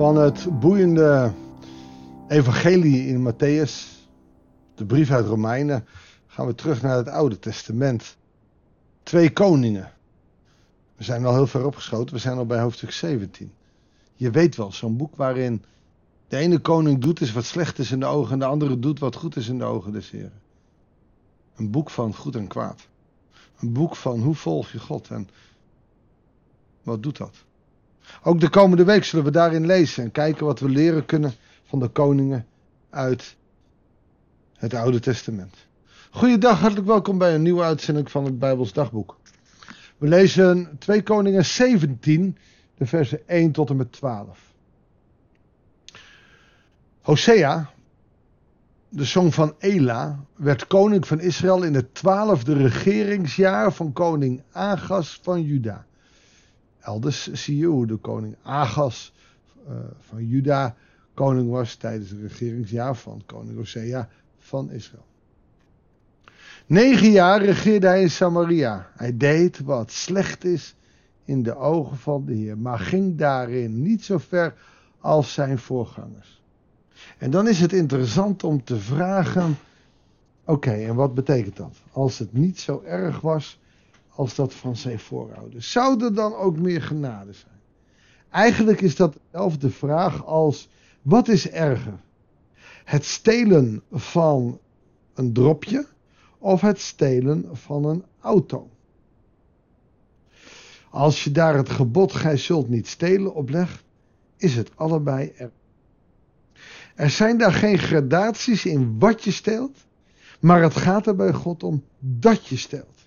van het boeiende evangelie in Matthäus, de brief uit Romeinen, gaan we terug naar het Oude Testament. Twee koningen. We zijn al heel ver opgeschoten, we zijn al bij hoofdstuk 17. Je weet wel, zo'n boek waarin de ene koning doet is wat slecht is in de ogen en de andere doet wat goed is in de ogen des Heren. Een boek van goed en kwaad. Een boek van hoe volg je God en wat doet dat? Ook de komende week zullen we daarin lezen en kijken wat we leren kunnen van de koningen uit het Oude Testament. Goeiedag, hartelijk welkom bij een nieuwe uitzending van het Bijbels Dagboek. We lezen 2 Koningen 17, de versen 1 tot en met 12. Hosea, de zoon van Ela, werd koning van Israël in het twaalfde regeringsjaar van koning Agas van Juda. Elders zie je hoe de koning Agas uh, van Juda koning was tijdens het regeringsjaar van koning Hosea van Israël. Negen jaar regeerde hij in Samaria. Hij deed wat slecht is in de ogen van de Heer, maar ging daarin niet zo ver als zijn voorgangers. En dan is het interessant om te vragen: oké, en wat betekent dat? Als het niet zo erg was als dat van zijn voorouders. Zou er dan ook meer genade zijn? Eigenlijk is dat dezelfde vraag als: wat is erger? Het stelen van een dropje of het stelen van een auto? Als je daar het gebod gij zult niet stelen op legt, is het allebei er. Er zijn daar geen gradaties in wat je steelt, maar het gaat er bij God om dat je steelt.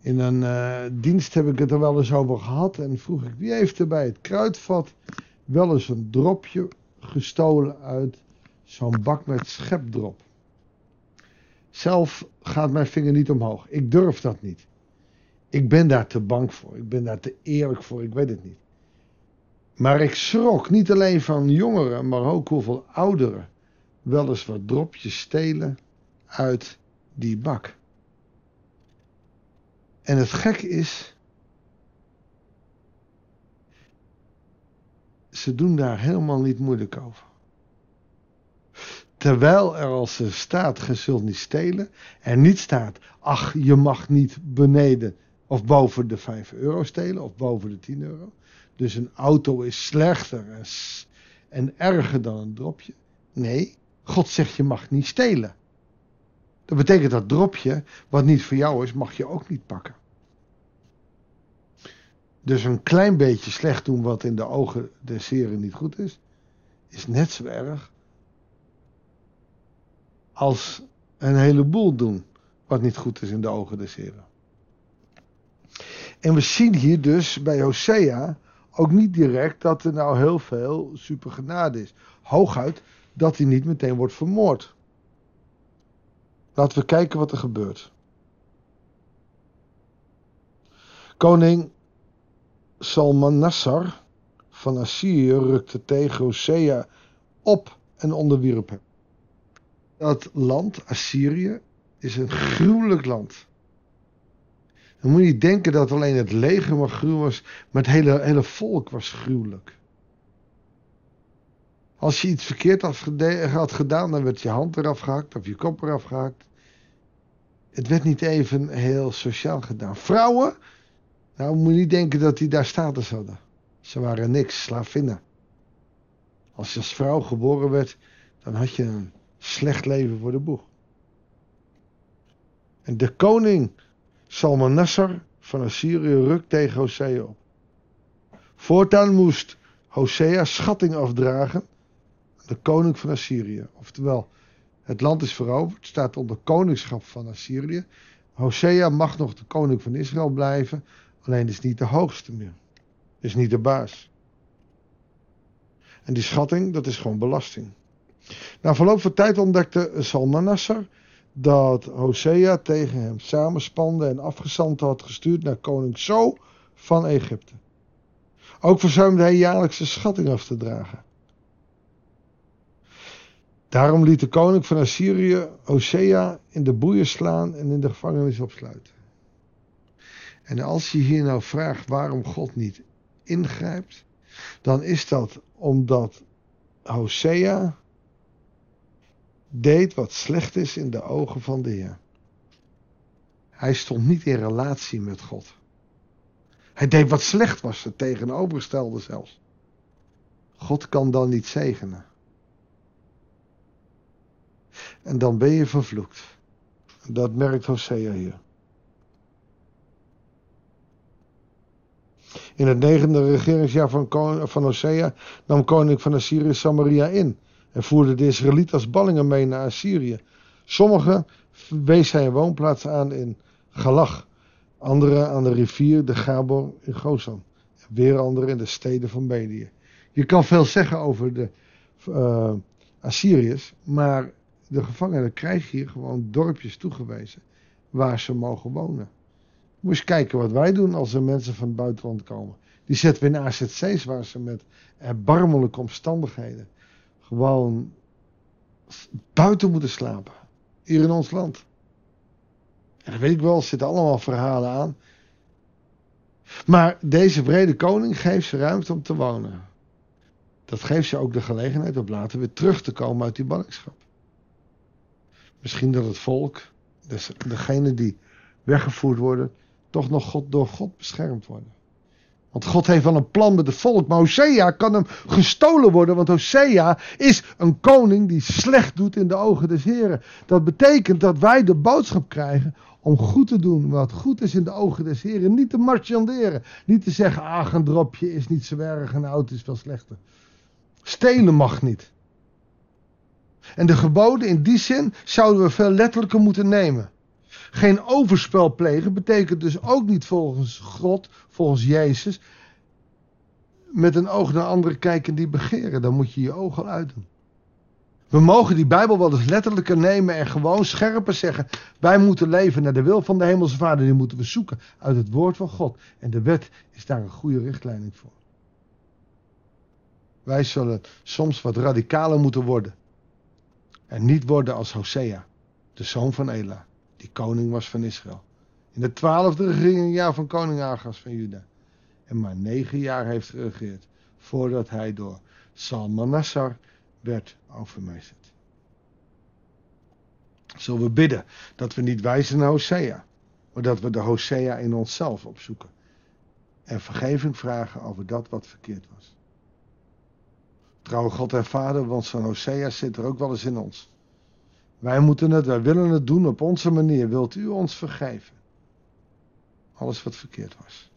In een uh, dienst heb ik het er wel eens over gehad en vroeg ik wie heeft er bij het kruidvat wel eens een dropje gestolen uit zo'n bak met schepdrop. Zelf gaat mijn vinger niet omhoog. Ik durf dat niet. Ik ben daar te bang voor. Ik ben daar te eerlijk voor. Ik weet het niet. Maar ik schrok niet alleen van jongeren, maar ook hoeveel ouderen wel eens wat dropjes stelen uit die bak. En het gek is, ze doen daar helemaal niet moeilijk over. Terwijl er als er staat, je zult niet stelen, er niet staat, ach, je mag niet beneden of boven de 5 euro stelen of boven de 10 euro. Dus een auto is slechter en, en erger dan een dropje. Nee, God zegt je mag niet stelen. Dat betekent dat dropje, wat niet voor jou is, mag je ook niet pakken. Dus een klein beetje slecht doen wat in de ogen des heren niet goed is, is net zo erg als een heleboel doen wat niet goed is in de ogen des heren. En we zien hier dus bij Hosea ook niet direct dat er nou heel veel supergenade is. Hooguit dat hij niet meteen wordt vermoord. Laten we kijken wat er gebeurt. Koning Salmanassar van Assyrië rukte tegen Hosea op en onderwierp hem. Dat land, Assyrië, is een gruwelijk land. Dan moet je niet denken dat alleen het leger maar gruwelijk was, maar het hele, hele volk was gruwelijk. Als je iets verkeerd had gedaan, dan werd je hand eraf gehakt of je kop eraf gehakt. Het werd niet even heel sociaal gedaan. Vrouwen, nou moet je niet denken dat die daar status hadden. Ze waren niks, slavinnen. Als je als vrouw geboren werd, dan had je een slecht leven voor de boeg. En de koning Salmanassar van Assyrië rukt tegen Hosea op. Voortaan moest Hosea schatting afdragen aan de koning van Assyrië. Oftewel, het land is veroverd, staat onder koningschap van Assyrië. Hosea mag nog de koning van Israël blijven, alleen is niet de hoogste meer. Is niet de baas. En die schatting, dat is gewoon belasting. Na verloop van tijd ontdekte Salmanassar dat Hosea tegen hem samenspande en afgezant had gestuurd naar koning So van Egypte. Ook verzuimde hij jaarlijks de schatting af te dragen. Daarom liet de koning van Assyrië Hosea in de boeien slaan en in de gevangenis opsluiten. En als je hier nou vraagt waarom God niet ingrijpt, dan is dat omdat Hosea deed wat slecht is in de ogen van de Heer. Hij stond niet in relatie met God. Hij deed wat slecht was, het tegenovergestelde zelfs. God kan dan niet zegenen. En dan ben je vervloekt. Dat merkt Hosea hier. In het negende regeringsjaar van, van Hosea nam koning van Assyrië Samaria in en voerde de Israëlieten als ballingen mee naar Assyrië. Sommigen wees hij een woonplaats aan in Galach, anderen aan de rivier de Gabor in Gozan, en weer anderen in de steden van Medië. Je kan veel zeggen over de uh, Assyriërs, maar de gevangenen krijgen hier gewoon dorpjes toegewezen waar ze mogen wonen. Moet eens kijken wat wij doen als er mensen van het buitenland komen. Die zetten we in AZC's waar ze met erbarmelijke omstandigheden gewoon buiten moeten slapen. Hier in ons land. En dat weet ik wel, er zitten allemaal verhalen aan. Maar deze brede koning geeft ze ruimte om te wonen. Dat geeft ze ook de gelegenheid om later weer terug te komen uit die ballingschap. Misschien dat het volk, dus degene die weggevoerd worden, toch nog God, door God beschermd worden. Want God heeft wel een plan met het volk. Maar Hosea kan hem gestolen worden. Want Hosea is een koning die slecht doet in de ogen des Heren. Dat betekent dat wij de boodschap krijgen om goed te doen wat goed is in de ogen des Heren. Niet te marchanderen. Niet te zeggen, ach een dropje is niet zo erg en oud is veel slechter. Stelen mag niet. En de geboden in die zin zouden we veel letterlijker moeten nemen. Geen overspel plegen betekent dus ook niet volgens God, volgens Jezus, met een oog naar anderen kijken die begeren. Dan moet je je ogen uitdoen. We mogen die Bijbel wel eens letterlijker nemen en gewoon scherper zeggen. Wij moeten leven naar de wil van de Hemelse Vader. Die moeten we zoeken uit het woord van God. En de wet is daar een goede richtlijning voor. Wij zullen soms wat radicaler moeten worden. En niet worden als Hosea, de zoon van Ela die koning was van Israël. In het twaalfde regeringsjaar van koning Agas van Juda. En maar negen jaar heeft geregeerd voordat hij door Salmanassar werd overmeesterd. Zullen we bidden dat we niet wijzen naar Hosea, maar dat we de Hosea in onszelf opzoeken. En vergeving vragen over dat wat verkeerd was. Trouwe God en Vader, want zo'n Hosea zit er ook wel eens in ons. Wij moeten het, wij willen het doen op onze manier. Wilt u ons vergeven? Alles wat verkeerd was.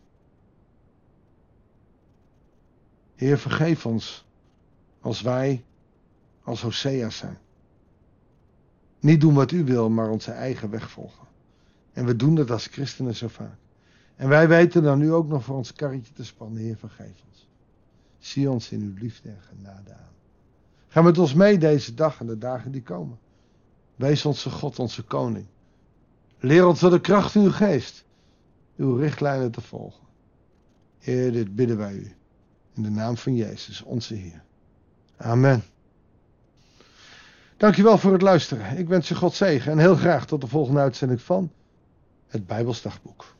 Heer, vergeef ons als wij als Hosea's zijn. Niet doen wat u wil, maar onze eigen weg volgen. En we doen dat als christenen zo vaak. En wij weten dan nu ook nog voor ons karretje te spannen. Heer, vergeef ons. Zie ons in uw liefde en genade aan. Ga met ons mee deze dag en de dagen die komen. Wees onze God, onze koning. Leer ons door de kracht uw geest uw richtlijnen te volgen. Heer, dit bidden wij u. In de naam van Jezus, onze Heer. Amen. Dankjewel voor het luisteren. Ik wens je God zegen en heel graag tot de volgende uitzending van het Bijbelsdagboek.